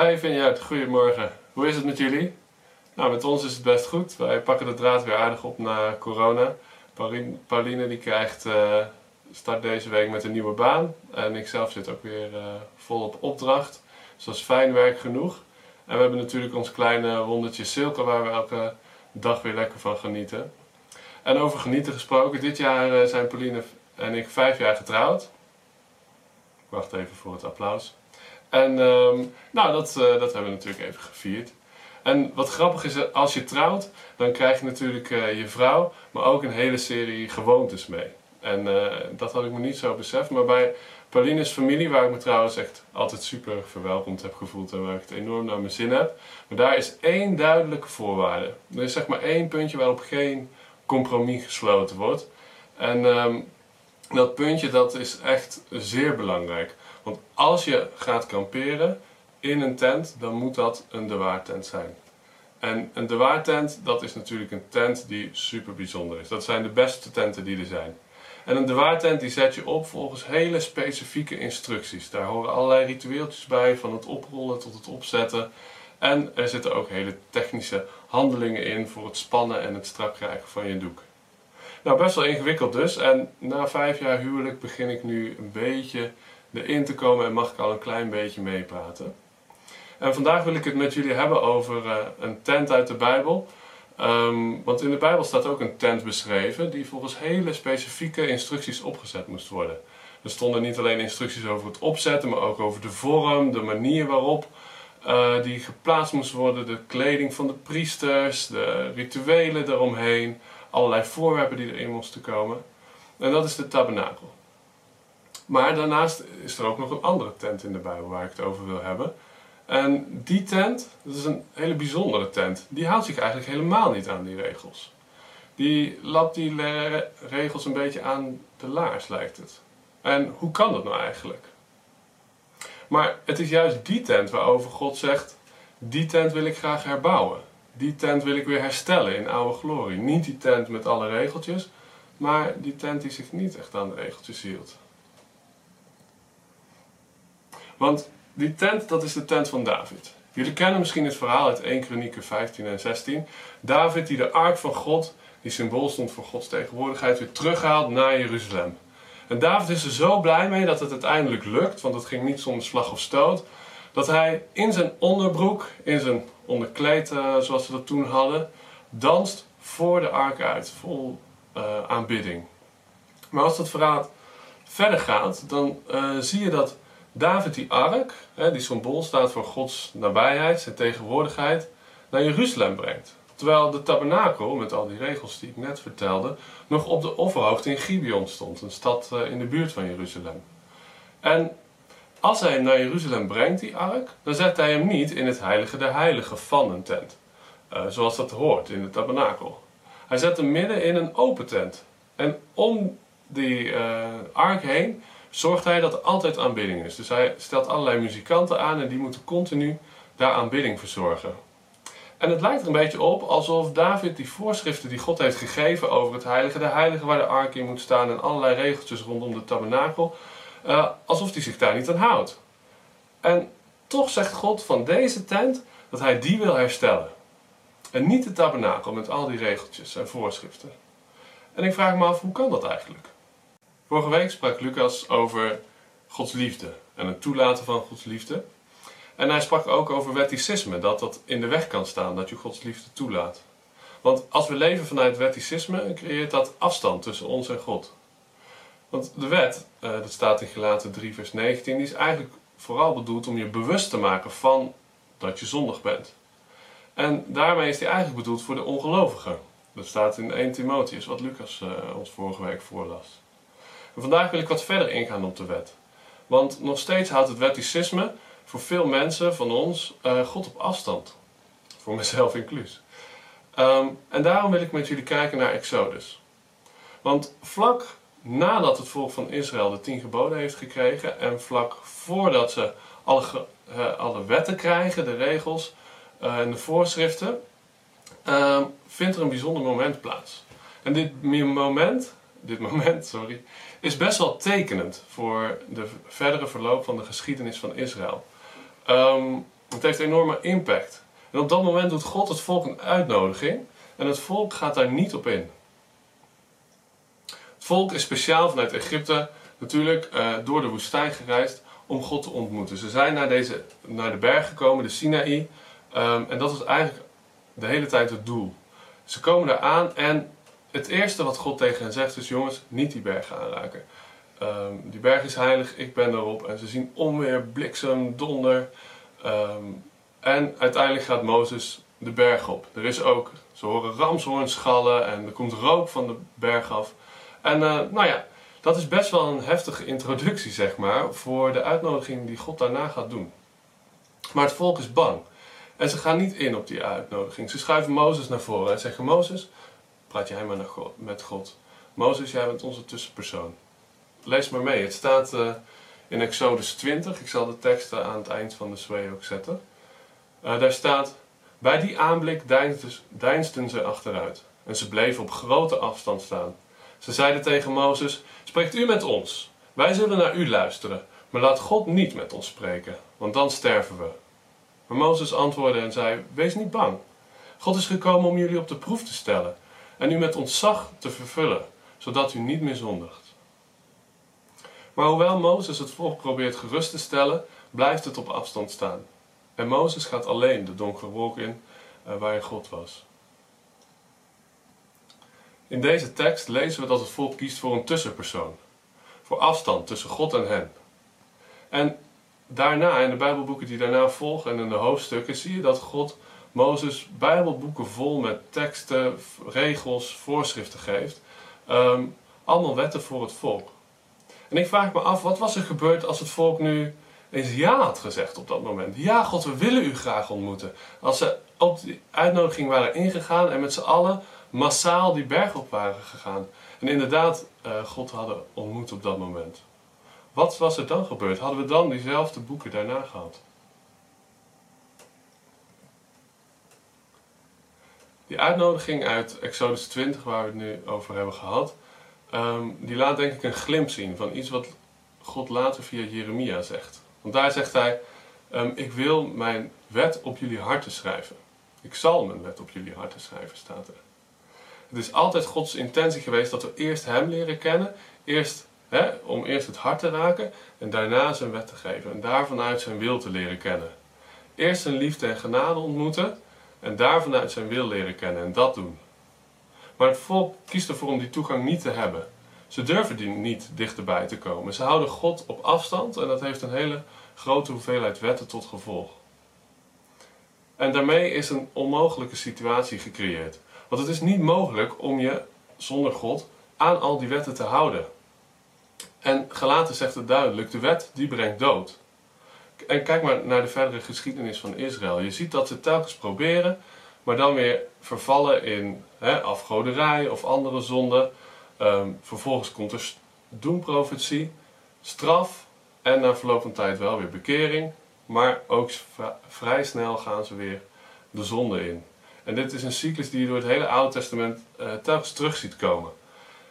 Hi Vinjaard, goedemorgen. Hoe is het met jullie? Nou, met ons is het best goed. Wij pakken de draad weer aardig op na corona. Pauline, Pauline die krijgt, uh, start deze week met een nieuwe baan. En ik zelf zit ook weer uh, vol op opdracht. Dus dat is fijn werk genoeg. En we hebben natuurlijk ons kleine rondetje Silke waar we elke dag weer lekker van genieten. En over genieten gesproken, dit jaar uh, zijn Pauline en ik vijf jaar getrouwd. Ik wacht even voor het applaus. En um, nou, dat, uh, dat hebben we natuurlijk even gevierd. En wat grappig is, als je trouwt, dan krijg je natuurlijk uh, je vrouw, maar ook een hele serie gewoontes mee. En dat had ik me niet zo beseft, maar bij Pauline's familie, waar ik me trouwens echt altijd super verwelkomd heb gevoeld en waar ik het enorm naar mijn zin heb, maar daar is één duidelijke voorwaarde. Er is zeg maar één puntje waarop geen compromis gesloten wordt. En um, dat puntje dat is echt zeer belangrijk. Want als je gaat kamperen in een tent, dan moet dat een de zijn. En een de dat is natuurlijk een tent die super bijzonder is. Dat zijn de beste tenten die er zijn. En een de die zet je op volgens hele specifieke instructies. Daar horen allerlei ritueeltjes bij, van het oprollen tot het opzetten. En er zitten ook hele technische handelingen in voor het spannen en het strak krijgen van je doek. Nou, best wel ingewikkeld dus. En na vijf jaar huwelijk begin ik nu een beetje erin te komen en mag ik al een klein beetje meepraten. En vandaag wil ik het met jullie hebben over uh, een tent uit de Bijbel. Um, want in de Bijbel staat ook een tent beschreven die volgens hele specifieke instructies opgezet moest worden. Er stonden niet alleen instructies over het opzetten, maar ook over de vorm, de manier waarop uh, die geplaatst moest worden, de kleding van de priesters, de rituelen eromheen, allerlei voorwerpen die erin moesten komen. En dat is de tabernakel. Maar daarnaast is er ook nog een andere tent in de Bijbel waar ik het over wil hebben. En die tent, dat is een hele bijzondere tent, die houdt zich eigenlijk helemaal niet aan die regels. Die lapt die regels een beetje aan de laars, lijkt het. En hoe kan dat nou eigenlijk? Maar het is juist die tent waarover God zegt, die tent wil ik graag herbouwen. Die tent wil ik weer herstellen in oude glorie. Niet die tent met alle regeltjes, maar die tent die zich niet echt aan de regeltjes hield. Want die tent, dat is de tent van David. Jullie kennen misschien het verhaal uit 1 Kronieken 15 en 16. David die de ark van God, die symbool stond voor Gods tegenwoordigheid, weer terughaalt naar Jeruzalem. En David is er zo blij mee dat het uiteindelijk lukt, want het ging niet zonder slag of stoot, dat hij in zijn onderbroek, in zijn onderkleed uh, zoals ze dat toen hadden, danst voor de ark uit, vol uh, aanbidding. Maar als dat verhaal verder gaat, dan uh, zie je dat David die ark, die symbool staat voor Gods nabijheid, zijn tegenwoordigheid, naar Jeruzalem brengt. Terwijl de tabernakel, met al die regels die ik net vertelde, nog op de offerhoogte in Gibeon stond, een stad uh, in de buurt van Jeruzalem. En als hij naar Jeruzalem brengt, die ark, dan zet hij hem niet in het heilige der heiligen van een tent. Uh, zoals dat hoort in de tabernakel. Hij zet hem midden in een open tent. En om die uh, ark heen zorgt hij dat er altijd aanbidding is. Dus hij stelt allerlei muzikanten aan en die moeten continu daar aanbidding verzorgen. En het lijkt er een beetje op alsof David die voorschriften die God heeft gegeven over het heilige, de heilige waar de ark in moet staan en allerlei regeltjes rondom de tabernakel, uh, alsof hij zich daar niet aan houdt. En toch zegt God van deze tent dat hij die wil herstellen. En niet de tabernakel met al die regeltjes en voorschriften. En ik vraag me af, hoe kan dat eigenlijk? Vorige week sprak Lucas over Gods liefde en het toelaten van Gods liefde. En hij sprak ook over wetticisme, dat dat in de weg kan staan, dat je Gods liefde toelaat. Want als we leven vanuit wetticisme, creëert dat afstand tussen ons en God. Want de wet, uh, dat staat in Gelaten 3 vers 19, die is eigenlijk vooral bedoeld om je bewust te maken van dat je zondig bent. En daarmee is die eigenlijk bedoeld voor de ongelovigen. Dat staat in 1 Timotheus, wat Lucas uh, ons vorige week voorlas. Vandaag wil ik wat verder ingaan op de wet. Want nog steeds houdt het wetticisme voor veel mensen van ons uh, God op afstand. Voor mezelf inclus. Um, en daarom wil ik met jullie kijken naar Exodus. Want vlak nadat het volk van Israël de tien geboden heeft gekregen en vlak voordat ze alle, uh, alle wetten krijgen, de regels uh, en de voorschriften, uh, vindt er een bijzonder moment plaats. En dit moment, dit moment sorry, is best wel tekenend voor de verdere verloop van de geschiedenis van Israël. Um, Het heeft enorme impact. En op dat moment doet God het volk een uitnodiging en het volk gaat daar niet op in. Het volk is speciaal vanuit Egypte natuurlijk eh, door de woestijn gereisd om God te ontmoeten. Ze zijn naar, deze, naar de berg gekomen, de Sinaï, ehm, en dat was eigenlijk de hele tijd het doel. Ze komen daar aan en het eerste wat God tegen hen zegt is: jongens, niet die berg aanraken. Ehm, die berg is heilig, ik ben erop. En ze zien onweer, bliksem, donder. Ehm, en uiteindelijk gaat Mozes de berg op. Er is ook, ze horen ramshoorn schallen en er komt rook van de berg af. En uh, nou ja, dat is best wel een heftige introductie, zeg maar, voor de uitnodiging die God daarna gaat doen. Maar het volk is bang. En ze gaan niet in op die uitnodiging. Ze schuiven Mozes naar voren en zeggen: Mozes, praat jij maar met God. Mozes, jij bent onze tussenpersoon. Lees maar mee. Het staat uh, in Exodus 20. Ik zal de teksten aan het eind van de sway ook zetten. Uh, daar staat: Bij die aanblik deinsden ze achteruit. En ze bleven op grote afstand staan. Ze zeiden tegen Mozes: Spreekt u met ons? Wij zullen naar u luisteren. Maar laat God niet met ons spreken, want dan sterven we. Maar Mozes antwoordde en zei: Wees niet bang. God is gekomen om jullie op de proef te stellen en u met ontzag te vervullen, zodat u niet meer zondigt. Maar hoewel Mozes het volk probeert gerust te stellen, blijft het op afstand staan. En Mozes gaat alleen de donkere wolk in uh, waarin God was. In deze tekst lezen we dat het volk kiest voor een tussenpersoon, voor afstand tussen God en hen. En daarna, in de Bijbelboeken die daarna volgen en in de hoofdstukken, zie je dat God Mozes Bijbelboeken vol met teksten, regels, voorschriften geeft. Ehm, allemaal wetten voor het volk. En ik vraag me af, wat was er gebeurd als het volk nu eens ja had gezegd op dat moment? Ja, God, we willen u graag ontmoeten. Als ze op die uitnodiging waren ingegaan en met z'n allen massaal die berg op waren gegaan. En inderdaad uh, God hadden ontmoet op dat moment. Wat was er dan gebeurd? Hadden we dan diezelfde boeken daarna gehad? Die uitnodiging uit Exodus 20, waar we het nu over hebben gehad, um, die laat denk ik een glimp zien van iets wat God later via Jeremia zegt. Want daar zegt hij: um, Ik wil mijn wet op jullie harten schrijven. Ik zal mijn wet op jullie harten schrijven, staat er. Het is altijd Gods intentie geweest dat we eerst Hem leren kennen, eerst, hè, om eerst het hart te raken en daarna zijn wet te geven en daarvanuit zijn wil te leren kennen. Eerst zijn liefde en genade ontmoeten en daarvanuit zijn wil leren kennen en dat doen. Maar het volk kiest ervoor om die toegang niet te hebben. Ze durven die niet dichterbij te komen. Ze houden God op afstand en dat heeft een hele grote hoeveelheid wetten tot gevolg. En daarmee is een onmogelijke situatie gecreëerd. Want het is niet mogelijk om je zonder God aan al die wetten te houden. En Galaten zegt het duidelijk: de wet die brengt dood. En kijk maar naar de verdere geschiedenis van Israël. Je ziet dat ze telkens proberen, maar dan weer vervallen in hè, afgoderij of andere zonden. Ehm, vervolgens komt er doemprofetie, straf en na verloop van tijd wel weer bekering. Maar ook vrij snel gaan ze weer de zonde in. En dit is een cyclus die je door het hele Oude Testament uh, telkens terug ziet komen.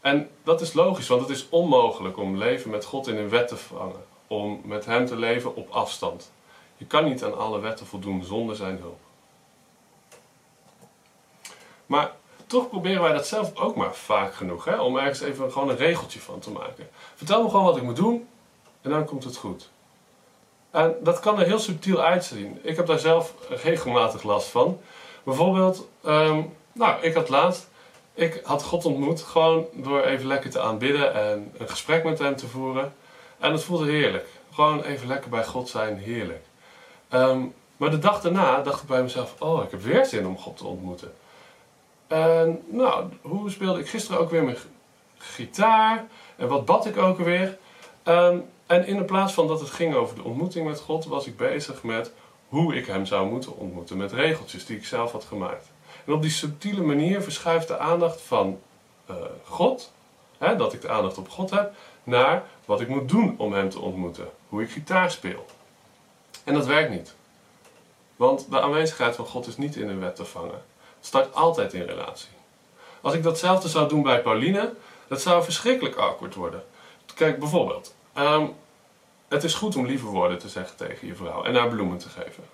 En dat is logisch, want het is onmogelijk om leven met God in een wet te vangen om met Hem te leven op afstand. Je kan niet aan alle wetten voldoen zonder Zijn hulp. Maar toch proberen wij dat zelf ook maar vaak genoeg, hè? om ergens even gewoon een regeltje van te maken. Vertel me gewoon wat ik moet doen en dan komt het goed. En dat kan er heel subtiel uitzien. Ik heb daar zelf regelmatig last van. Bijvoorbeeld, um, nou, ik had laatst, ik had God ontmoet gewoon door even lekker te aanbidden en een gesprek met hem te voeren. En het voelde heerlijk. Gewoon even lekker bij God zijn, heerlijk. Ehm, maar de dag daarna dacht ik bij mezelf: Oh, ik heb weer zin om God te ontmoeten. En nou, hoe speelde ik gisteren ook weer mijn gitaar? En wat bad ik ook weer? Um, en in plaats van dat het ging over de ontmoeting met God, was ik bezig met hoe ik hem zou moeten ontmoeten. Met regeltjes die ik zelf had gemaakt. En op die subtiele manier verschuift de aandacht van uh, God, hè, dat ik de aandacht op God heb, naar wat ik moet doen om hem te ontmoeten. Hoe ik gitaar speel. En dat werkt niet. Want de aanwezigheid van God is niet in een wet te vangen. Het start altijd in relatie. Als ik datzelfde zou doen bij Pauline, dat zou verschrikkelijk awkward worden. Kijk, bijvoorbeeld. Um, het is goed om lieve woorden te zeggen tegen je vrouw en haar bloemen te geven.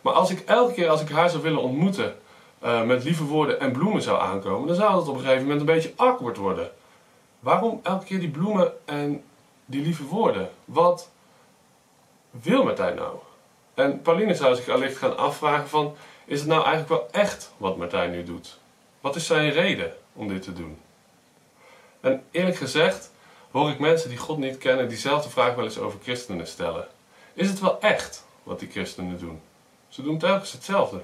Maar als ik elke keer als ik haar zou willen ontmoeten uh, met lieve woorden en bloemen zou aankomen, dan zou dat op een gegeven moment een beetje awkward worden. Waarom elke keer die bloemen en die lieve woorden? Wat wil Martijn nou? En Pauline zou zich allicht gaan afvragen van, is het nou eigenlijk wel echt wat Martijn nu doet? Wat is zijn reden om dit te doen? En eerlijk gezegd hoor ik mensen die God niet kennen diezelfde vraag wel eens over christenen stellen. Is het wel echt wat die christenen doen? Ze doen telkens hetzelfde.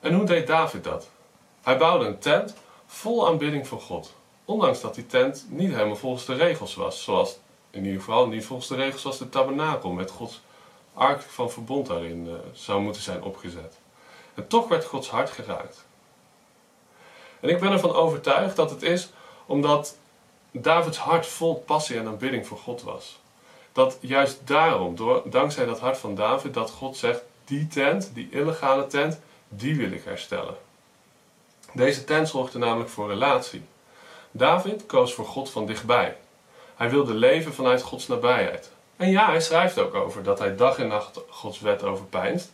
En hoe deed David dat? Hij bouwde een tent vol aanbidding voor God. Ondanks dat die tent niet helemaal volgens de regels was. Zoals in ieder geval niet volgens de regels zoals de tabernakel met Gods ark van verbond daarin uh, zou moeten zijn opgezet. En toch werd Gods hart geraakt. En ik ben ervan overtuigd dat het is omdat Davids hart vol passie en aanbidding voor God was. Dat juist daarom, door, dankzij dat hart van David, dat God zegt: die tent, die illegale tent, die wil ik herstellen. Deze tent zorgde namelijk voor relatie. David koos voor God van dichtbij. Hij wilde leven vanuit Gods nabijheid. En ja, hij schrijft ook over dat hij dag en nacht Gods wet overpijnst.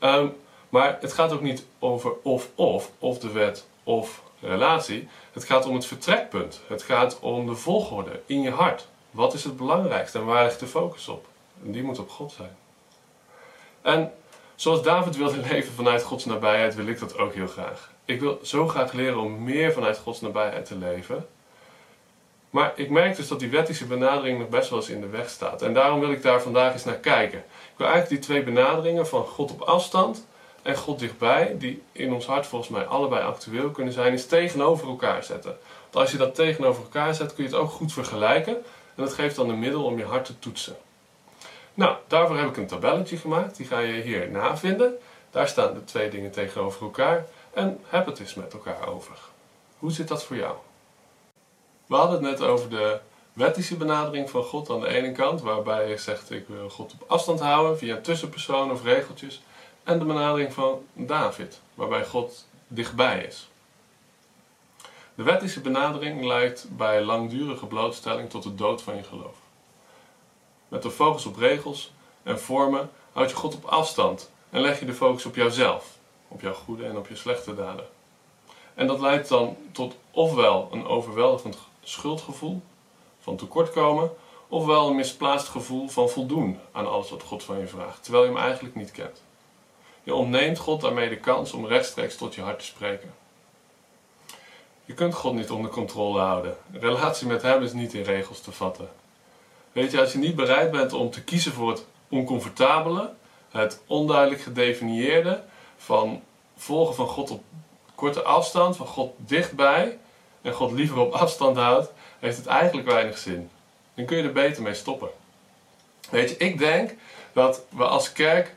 Um, maar het gaat ook niet over of-of, of de wet of relatie. Het gaat om het vertrekpunt. Het gaat om de volgorde in je hart. Wat is het belangrijkste en waar ligt de focus op? En die moet op God zijn. En zoals David wilde leven vanuit Gods nabijheid, wil ik dat ook heel graag. Ik wil zo graag leren om meer vanuit Gods nabijheid te leven. Maar ik merk dus dat die wettische benadering nog best wel eens in de weg staat. En daarom wil ik daar vandaag eens naar kijken. Ik wil eigenlijk die twee benaderingen van God op afstand en God dichtbij, die in ons hart volgens mij allebei actueel kunnen zijn, is tegenover elkaar zetten. Want als je dat tegenover elkaar zet, kun je het ook goed vergelijken. En dat geeft dan een middel om je hart te toetsen. Nou, daarvoor heb ik een tabelletje gemaakt. Die ga je hier navinden. Daar staan de twee dingen tegenover elkaar. En heb het eens met elkaar over. Hoe zit dat voor jou? We hadden het net over de wettische benadering van God aan de ene kant, waarbij je zegt ik wil God op afstand houden via tussenpersonen of regeltjes. En de benadering van David, waarbij God dichtbij is. De wettische benadering leidt bij langdurige blootstelling tot de dood van je geloof. Met de focus op regels en vormen houd je God op afstand en leg je de focus op jouzelf, op jouw goede en op je slechte daden. En dat leidt dan tot ofwel een overweldigend schuldgevoel van tekortkomen, ofwel een misplaatst gevoel van voldoen aan alles wat God van je vraagt, terwijl je hem eigenlijk niet kent. Je ontneemt God daarmee de kans om rechtstreeks tot je hart te spreken. Je kunt God niet onder controle houden. Een relatie met Hem is niet in regels te vatten. Weet je, als je niet bereid bent om te kiezen voor het oncomfortabele, het onduidelijk gedefinieerde, van volgen van God op korte afstand, van God dichtbij en God liever op afstand houdt, heeft het eigenlijk weinig zin. Dan kun je er beter mee stoppen. Weet je, ik denk dat we als kerk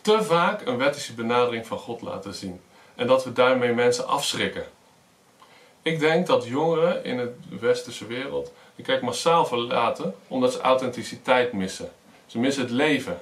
te vaak een wettische benadering van God laten zien. En dat we daarmee mensen afschrikken. Ik denk dat jongeren in de westerse wereld de kerk massaal verlaten omdat ze authenticiteit missen. Ze missen het leven.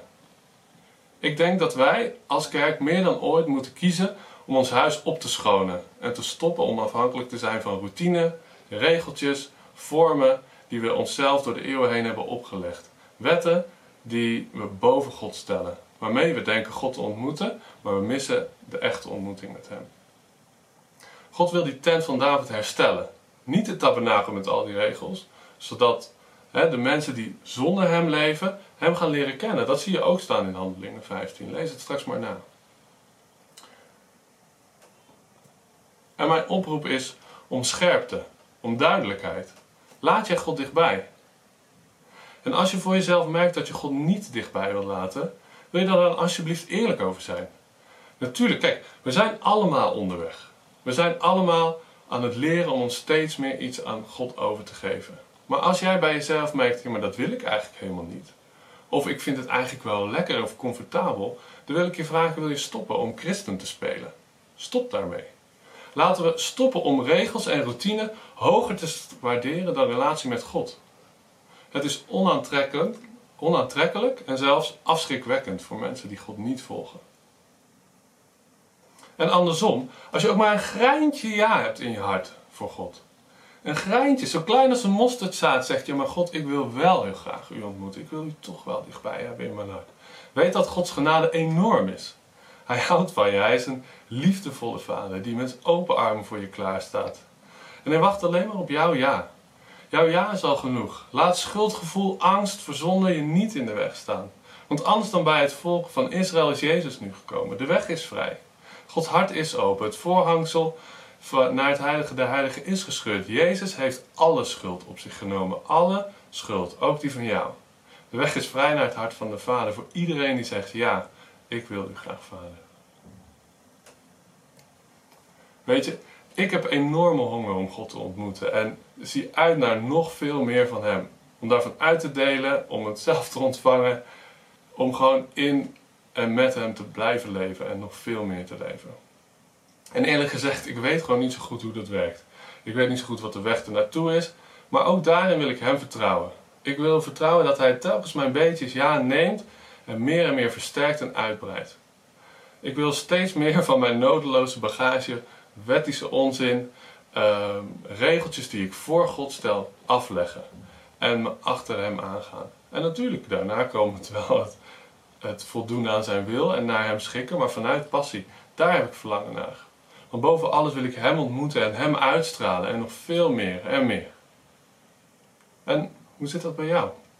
Ik denk dat wij als kerk meer dan ooit moeten kiezen om ons huis op te schonen en te stoppen om afhankelijk te zijn van routine, regeltjes, vormen die we onszelf door de eeuwen heen hebben opgelegd. Wetten die we boven God stellen waarmee we denken God te ontmoeten, maar we missen de echte ontmoeting met Hem. God wil die tent van David herstellen. Niet de tabernakel met al die regels, zodat hè, de mensen die zonder Hem leven, Hem gaan leren kennen. Dat zie je ook staan in Handelingen 15. Lees het straks maar na. En mijn oproep is om scherpte, om duidelijkheid. Laat jij God dichtbij. En als je voor jezelf merkt dat je God niet dichtbij wil laten, wil je daar dan alsjeblieft eerlijk over zijn? Natuurlijk, kijk, we zijn allemaal onderweg. We zijn allemaal aan het leren om ons steeds meer iets aan God over te geven. Maar als jij bij jezelf merkt, ja, maar dat wil ik eigenlijk helemaal niet. Of ik vind het eigenlijk wel lekker of comfortabel. Dan wil ik je vragen, wil je stoppen om christen te spelen? Stop daarmee. Laten we stoppen om regels en routine hoger te waarderen dan relatie met God. Het is onaantrekkelijk onaantrekkelijk en zelfs afschrikwekkend voor mensen die God niet volgen. En andersom, als je ook maar een greintje ja hebt in je hart voor God, Een greintje, zo klein als een mosterdzaad, zegt je, maar God, ik wil wel heel graag u ontmoeten. Ik wil u toch wel dichtbij hebben in mijn hart. Weet dat Gods genade enorm is. Hij houdt van je. Hij is een liefdevolle vader die met open armen voor je klaar staat. En hij wacht alleen maar op jouw ja. Jouw ja is al genoeg. Laat schuldgevoel, angst, verzonden je niet in de weg staan. Want anders dan bij het volk van Israël is Jezus nu gekomen. De weg is vrij. Gods hart is open. Het voorhangsel naar het heilige der heilige is gescheurd. Jezus heeft alle schuld op zich genomen. Alle schuld, ook die van jou. De weg is vrij naar het hart van de Vader voor iedereen die zegt ja, ik wil u graag Vader. Weet je, ik heb enorme honger om God te ontmoeten en zie uit naar nog veel meer van Hem. Om daarvan uit te delen, om het zelf te ontvangen, om gewoon in en met Hem te blijven leven en nog veel meer te leven. En eerlijk gezegd, ik weet gewoon niet zo goed hoe dat werkt. Ik weet niet zo goed wat de weg er naartoe is, maar ook daarin wil ik Hem vertrouwen. Ik wil vertrouwen dat Hij telkens mijn beetjes ja neemt en meer en meer versterkt en uitbreidt. Ik wil steeds meer van mijn nodeloze bagage, wettische onzin, uh, regeltjes die ik voor God stel, afleggen. En me achter Hem aangaan. En natuurlijk, daarna komen het wel het, het voldoen aan Zijn wil en naar Hem schikken, maar vanuit passie, daar heb ik verlangen naar. Want boven alles wil ik Hem ontmoeten en Hem uitstralen en nog veel meer en meer. En hoe zit dat bij jou?